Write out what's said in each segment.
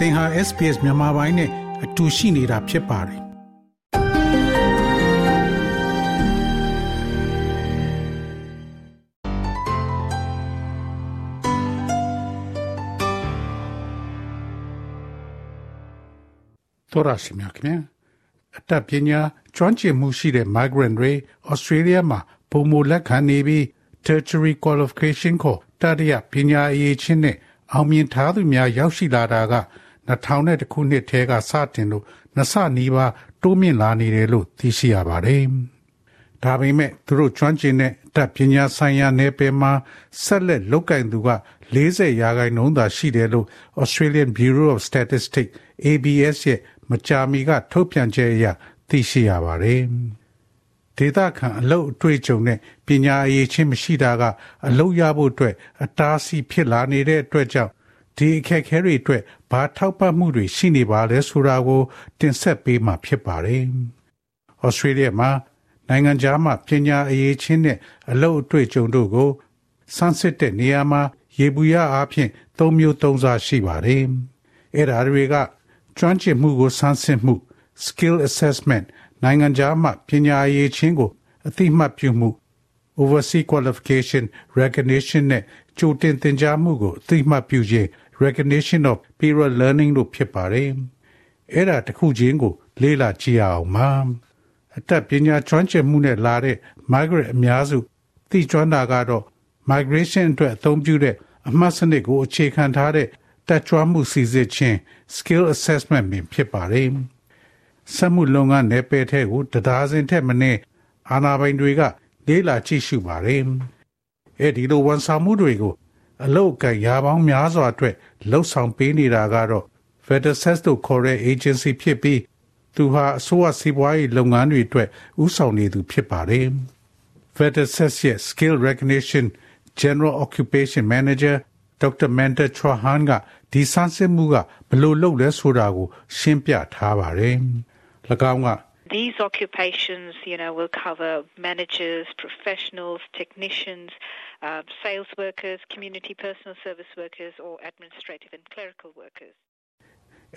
သင်ဟာ SPS မြန်မာပိုင်းနဲ့အတူရှိနေတာဖြစ်ပါတယ်တော်ရရှိမြခင်ဗျာအတတ်ပညာကျွမ်းကျင်မှုရှိတဲ့ migrant တွေ Australia မှာပုံမလက်ခံနေပြီး tertiary qualification ကိုတတိယပညာအရေးချင်းနဲ့အောင်မြင်ထားသူများရောက်ရှိလာတာက 2000ခုနှစ်ထဲကစတင်လို့နှစ်ဆနီးပါးတိုးမြင့်လာနေတယ်လို့သိရှိရပါတယ်။ဒါပေမဲ့သူတို့ကျွမ်းကျင်တဲ့တပ်ပညာဆိုင်ရာနယ်ပယ်မှာဆက်လက်လုပ်ကင်သူက40ရာခိုင်နှုန်းသာရှိတယ်လို့ Australian Bureau of Statistics ABS ရဲ့မကြာမီကထုတ်ပြန်ချက်အရသိရှိရပါတယ်။ဒေတာခံအလုပ်အတွေ့အကြုံနဲ့ပညာအရေးချင်းမရှိတာကအလုပ်ရဖို့အတွက်အတားအဆီးဖြစ်လာနေတဲ့အတွက်ကြောင့် ဒီအခက်အခဲတွေအတွက်ဘာထောက်ပံ့မှုတွေရှိနေပါလဲဆိုတာကို တင်ဆက်ပေးမှာဖြစ်ပါတယ်။ဩစတြေးလျမှာနိုင်ငံခြားမှာပညာအရေးချင်းနဲ့အလုပ်အတွေ့အကြုံတို့ကိုစမ်းစစ်တဲ့နေရာမှာရေဘူးရအားဖြင့်၃မျိုး၃စားရှိပါတယ်။အဲ့ဒါတွေကကျွမ်းကျင်မှုကိုစမ်းစစ်မှု skill assessment နိုင်ငံခြားမှာပညာအရေးချင်းကိုအသိမှတ်ပြုမှု overseas qualification recognition နဲ့ကြိုတင်သင်ကြားမှုကိုအသိမှတ်ပြုခြင်း recognition of peer learning လို့ဖြစ်ပါတယ်။အဲ့ဒါတစ်ခုချင်းကို လေ့လာကြည့်အောင်ပါ။အတက်ပညာကျွမ်းကျင်မှုနဲ့လာတဲ့ migrant အများစုသိကျွမ်းတာကတော့ migration အတွက်အသုံးပြုတဲ့အမှတ်စနစ်ကိုအခြေခံထားတဲ့တက်ကြွမှုစီစစ်ခြင်း skill assessment ပင်ဖြစ်ပါတယ်။စက်မှုလုပ်ငန်းနယ်ပယ်ထဲကိုတရားစင်ထက်မနည်းအာဏာပိုင်တွေက လေ့လာကြည့်ရှုပါတယ်။အဲဒီလိုဝန်ဆောင်မှုတွေကို အလုတ်ကရာပေါင်းများစွာအတွက်လှုပ်ဆောင်ပေးနေတာကတော့ Federal တို့ခေါ်တဲ့ agency ဖြစ်ပြီးသူဟာအစိုးရစီးပွားရေးလုပ်ငန်းတွေအတွက်ဥဆောင်နေသူဖြစ်ပါတယ်။ Federal ရဲ့ Skill Recognition General Occupation Manager Dr. Manda Chauhan ကဒီဆန်းစစ်မှုကဘယ်လိုလုပ်လဲဆိုတာကို ရှင်းပြထားပါတယ်။၎င်းက These occupations, you know, will cover managers, professionals, technicians, uh, sales workers, community personal service workers, or administrative and clerical workers.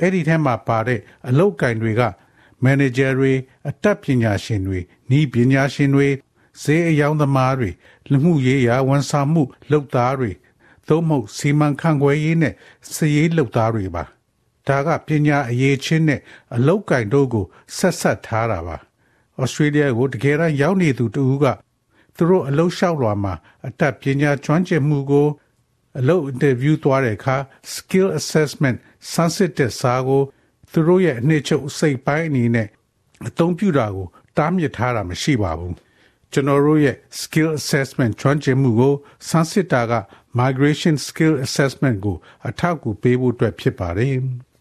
အဲ့ဒီထဲမှာပါတဲ့အလုပ်ကင်တွေက manager တွေအတတ်ပညာရှင်တွေဤပညာရှင်တွေဈေးအယောင်းသမားတွေလူမှုရေးရာဝန်ဆောင်မှုလုပ်သားတွေသို့မဟုတ်စီမံခန့်ခွဲရေးနဲ့စည်ရေးလုပ်သားတွေပါဒါကပညာအရေးချင်းနဲ့အလောက်ကင်တို့ကိုဆက်ဆက်ထားတာပါဩစတြေးလျကိုတကယ်တမ်းရောက်နေသူတူက သူတို့အလုလျှောက်လွာမှာအတတ်ပညာကျွမ်းကျင်မှုကိုအလုပ်အင်တာဗျူးသွားတဲ့အခါ skill assessment စမ်းစစ်တဲ့စာကိုသူတို့ရဲ့အနှစ်ချုပ်စိတ်ပိုင်းအနေနဲ့အသုံးပြုတာကိုတားမြစ်ထားတာမရှိပါဘူးကျွန်တော်တို့ရဲ့ skill assessment ကျွမ်းကျင်မှုကိုစမ်းစစ်တာက migration skill assessment ကိုအထောက်အကူပေးဖို့အတွက်ဖြစ်ပါတယ်။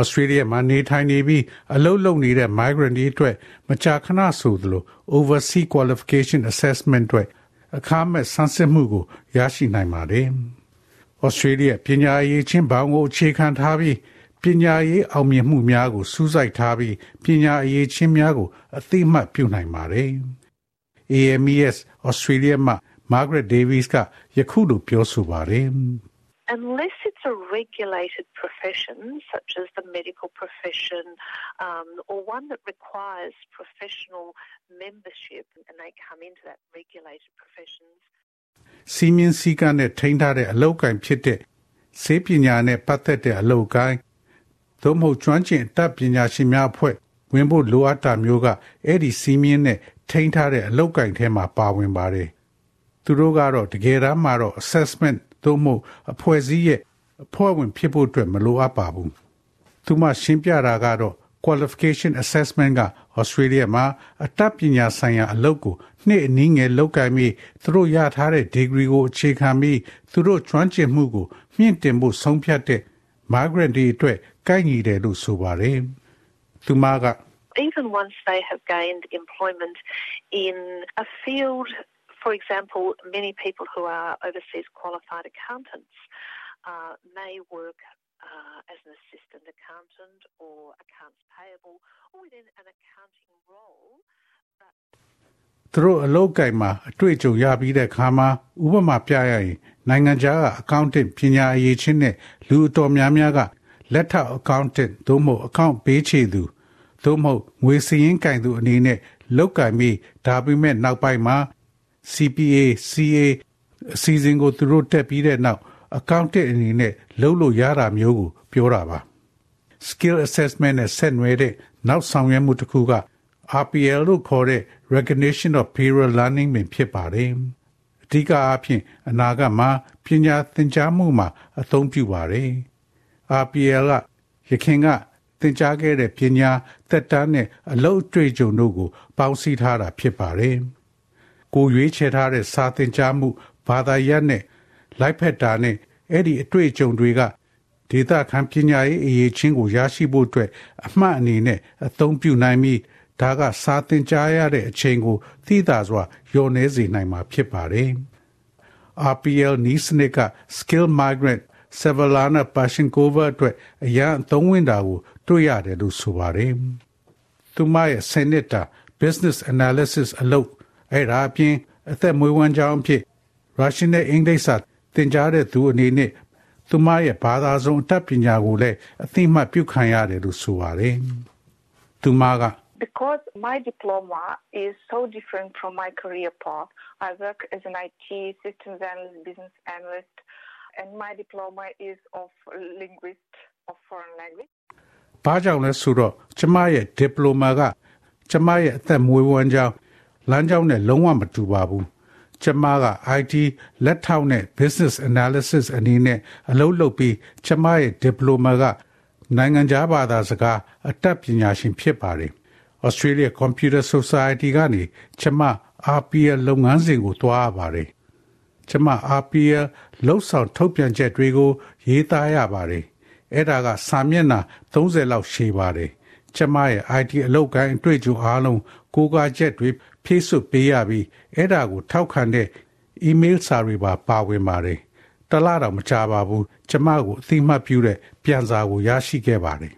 Australia မှာနေထိုင်နေပြီးအလုပ်လုပ်နေတဲ့ migrant တွေအတွက်မကြာခဏဆိုသလို overseas qualification assessment တွေအခမဲ့ဆန်းစစ်မှုကိုရရှိနိုင်ပါတယ်။ Australia ပညာရေးချင်းဘောင်ကိုအခြေခံထားပြီးပညာရေးအောင်မြင်မှုများကိုစူးစိုက်ထားပြီးပညာရေးချင်းများကို အသိမှတ်ပြုနိုင်ပါတယ်။ AMES Australia မှာ Margaret Davies ကယခုလိုပြောဆိုပါတယ် Unless it's a regulated profession, such as the medical profession, um, or one that requires professional membership, and they come into that regulated professions. စီမင်းစည်းကမ်းနဲ့ထိန်းထားတဲ့အလောက်ကိုင်ဖြစ်တဲ့စေပညာနဲ့ပတ်သက်တဲ့အလောက်ကိုင်သို့မဟုတ်ကျွမ်းကျင်တပ်ပညာရှင်များအဖွဲ့ဝင်ဖို့လိုအပ်တာမျိုးကအဲ့ဒီစီမင်းနဲ့ထိန်းထားတဲ့အလောက်ကိုင်ထဲမှာပါဝင်ပါတယ်သူတို့ကတော့တကယ်တမ်းမှာတော့ assessment သို့မဟုတ်အဖွဲ့အစည်းရဲ့အဖွဲ့ဝင်ဖြစ်ဖို့အတွက်မလိုအပ်ပါဘူးသူမှရှင်းပြတာကတော့ qualification assessment က Australia မှာအတတ်ပညာဆိုင်ရာအလုပ်ကိုနှစ်အနည်းငယ်လုပ်ကိုင်ပြီးသူတို့ရထားတဲ့ degree ကိုအခြေခံပြီးသူတို့ကျွမ်းကျင်မှုကိုမြင့်တင်ဖို့ဆုံးဖြတ်တဲ့ migrant တွေအတွက်ကိုက်ညီတယ်လို့ဆိုပါတယ်။သူမက Even once they have gained employment in a field For example, many people who are overseas qualified accountants uh, may work uh, as an assistant accountant or accounts payable or within an accounting role. သူတို့အလုပ်ကိုင်မှာအတွေ့အကြုံရပြီးတဲ့အခါမှာဥပမာပြရရင်နိုင်ငံခြားကအကောင့်တင်ပညာအရေးချင်းနဲ့လူအတော်များများက လက်ထောက် accountant သို့မဟုတ် account ပေးချေသူသို့မဟုတ်ငွေစည်ရင်းကင်သူအနေနဲ့လောက်ကင်ပြီးဒါပေမဲ့နောက်ပိုင်းမှာ CPA CA အစီအစဉ်ကိုသူတို့တက်ပြီးတဲ့နောက် accountant အနေနဲ့လုပ်လို့ရတာမျိုးကိုပြောတာပါ skill assessment နဲ့ဆက်နွယ်တဲ့နောက်ဆောင်ရွက်မှုတစ်ခုက RPL လို့ခေါ်တဲ့ recognition of peer learning ပင်ဖြစ်ပါတယ်အဓိကအားဖြင့်အနာဂတ်မှာပညာသင်ကြားမှုမှာအသုံးပြုပါတယ် RPL ကရခင်ကသင်ကြားခဲ့တဲ့ပညာသက်တမ်းနဲ့အလုပ်အတွေ့အကြုံတို့ကိုပေါင်းစည်းထားတာဖြစ်ပါတယ် ကိုရွေးချယ်ထားတဲ့စာသင်ကြားမှုဘာသာရပ်နဲ့လိုက်ဖက်တာနဲ့အဲ့ဒီအတွေ့အကြုံတွေကဒေတာခံပညာရေးအရေးချင်းကိုရရှိဖို့အတွက်အမှတ်အနေနဲ့အသုံးပြုနိုင်ပြီးဒါကစာသင်ကြားရတဲ့အချိန်ကိုသိသာစွာလျော်နှဲစေနိုင်မှာဖြစ်ပါတယ်။ RPL နီးစနစ်က skill migrant Sevalana Pashinkova အတွက်အရန်သုံးဝင်တာကို တွေ့ရတယ်လို့ဆိုပါတယ်။သူမရဲ့ Senator Business Analysis အလုပ် အဲ့ဒါအပြင်အသက်မွေးဝမ်းကြောင်းအဖြစ် Russian နဲ့အင်္ဂလိပ်စာသင်ကြားတဲ့သူအနေနဲ့သူမရဲ့ဘာသာစုံအတတ်ပညာကိုလည်းအသိမှတ်ပြုခံရတယ်လို့ဆိုပါတယ်။သူမက Because my diploma is so different from my career path, I work as an IT systems analyst, business analyst, and my diploma is of linguist of foreign language. ဘာကြောင့်လဲဆိုတော့ကျမရဲ့ diploma ကကျမရဲ့အသက်မွေးဝမ်းကြောင်း လမ်းကြောင်းနဲ့လုံးဝမတူပါဘူးကျမက IT လက်ထောက်နဲ့ business analysis အနေနဲ့အလုပ်လုပ်ပြီးကျမရဲ့ diploma ကနိုင်ငံခြားဘာသာစကားအတတ်ပညာရှင်ဖြစ်ပါတယ် Australia Computer Society ကနေကျမ RPL လုပ်ငန်းစဉ်ကိုတွားရပါတယ်ကျမ RPL လှုပ်ဆောင်ထုတ်ပြန်ချက်တွေကို ရေးသားရပါတယ်အဲ့ဒါကစာမျက်နှာ30လောက်ရှည်ပါတယ်ကျမရဲ့ IT အလုပ်ကိုင်းအတွေ့အကြုံအားလုံးကိုးကားချက်တွေ ဖြည့်စွတ်ပေးရပြီးအဲ့ဒါကိုထောက်ခံတဲ့ email စာတွေပါပါဝင်ပါတယ်တလားတော့မချပါဘူးကျမကိုအသိမှတ်ပြုတဲ့ပြန်စာကိုရရှိခဲ့ပါတယ်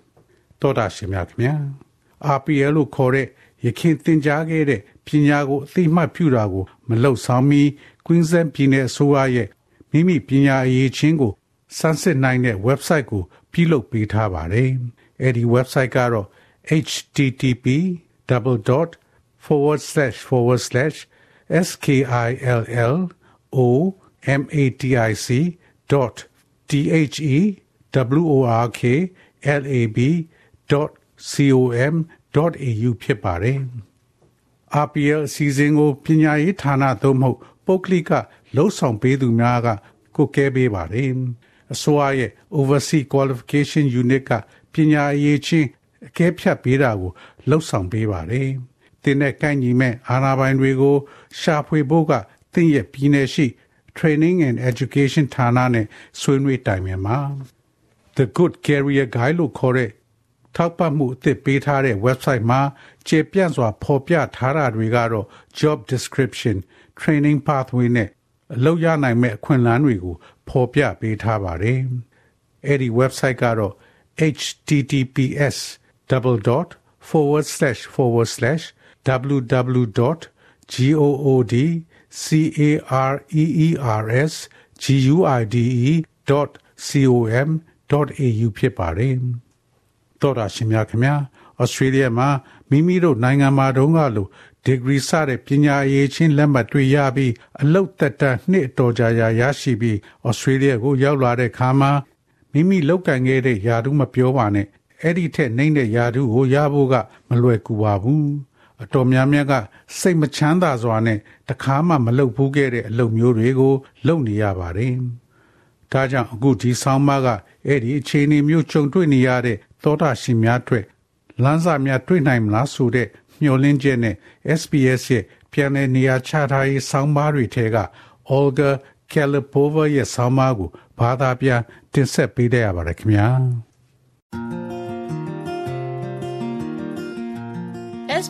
တောတာရှင်များခင်ဗျာ RPL လို့ခေါ်တဲ့ရခင်သင်ကြားခဲ့တဲ့ပညာကိုအသိမှတ်ပြုတာကို မလှုပ်ဆောင်မီ Queensland ပြည်နယ်အစိုးရရဲ့မိမိပညာအရေးချင်းကိုစမ်းစစ်နိုင်တဲ့ website ကိုပြုလုပ်ပေးထားပါတယ်။အဲဒီ website ကတော့ http forward slash forward slash skill o matic dot the work lab dot com dot au ဖြစ်ပါတယ်။ RPL အစီအစဉ်ကိုပညာရေးဌာနသို့မဟုတ်ပုဂ္ဂလိကလှုပ်ဆောင်ပေးသူများကကိုကဲပေးပါတယ်။အစိုးရရဲ့ Overseas Qualification Unit ကပညာရေးချင်းအကဲဖြတ်ပေးတာကိုလှုပ်ဆောင်ပေးပါတယ်။ တင်းနဲ့ကိုင်းညီမဲ့အာဏာပိုင်တွေကို ရှာဖွေဖို့ကတင်းရဲ့ပြည်နယ်ရှိ Training and Education ဌာနနဲ့ဆွေးနွေးတိုင်ပင်ပါ The Good Career Guide လို့ခေါ်တဲ့ထောက်ပံ့မှုအသစ်ပေးထားတဲ့ website မှာကျေပြန့်စွာဖော်ပြထားတာတွေကတော့ job description training pathway နဲ့အလုပ်ရနိုင်မဲ့အခွင့်အလမ်းတွေကိုဖော်ပြပေးထားပါတယ်။အဲ့ဒီ website ကတော့ https double dot forward slash forward slash www dot god careers guide dot com dot au ဖြစ်ပါတယ်။တော်တာရှင်များခင်ဗျာဩစတြေးလျမှာမိမိတို့နိုင်ငံမှာတုန်းကလိုဒီဂရီစတဲ့ပညာရေးချင်းလက်မှတ်တွေရပြီးအလုတ်သက်တမ်းနှစ်အတော်ကြာရာရရှိပြီးဩစတြေးလျကိုရောက်လာတဲ့ခါမှာမိမိလောက်ကန်ခဲ့တဲ့ယာတုမပြောပါနဲ့အဲ့ဒီထက်နှိမ့်တဲ့ယာတုကိုရဖို့ကမလွယ်ကူပါဘူး အတော်များများကစိတ်မချမ်းသာစွာနဲ့တခါမှမလုပ်ဘူးခဲ့တဲ့အလုပ်မျိုးတွေကို လုပ်နေရပါတယ်။ဒါကြောင့်အခုဒီဆောင်းပါးကအဲ့ဒီအခြေအနေမျိုးကြုံတွေ့နေရတဲ့သောတာရှင်များအတွက်လမ်းစာများတွေ့နိုင်မလားဆိုတဲ့မျှော်လင့်ချက်နဲ့ SBS ရဲ့ပြန်လည်နေရာချထားရေးဆောင်းပါးတွေထဲက Olga Kalipova ရဲ့ဆောင်းပါးကိုဘာသာပြန်တင်ဆက်ပေးတဲ့ရပါတယ်ခင်ဗျာ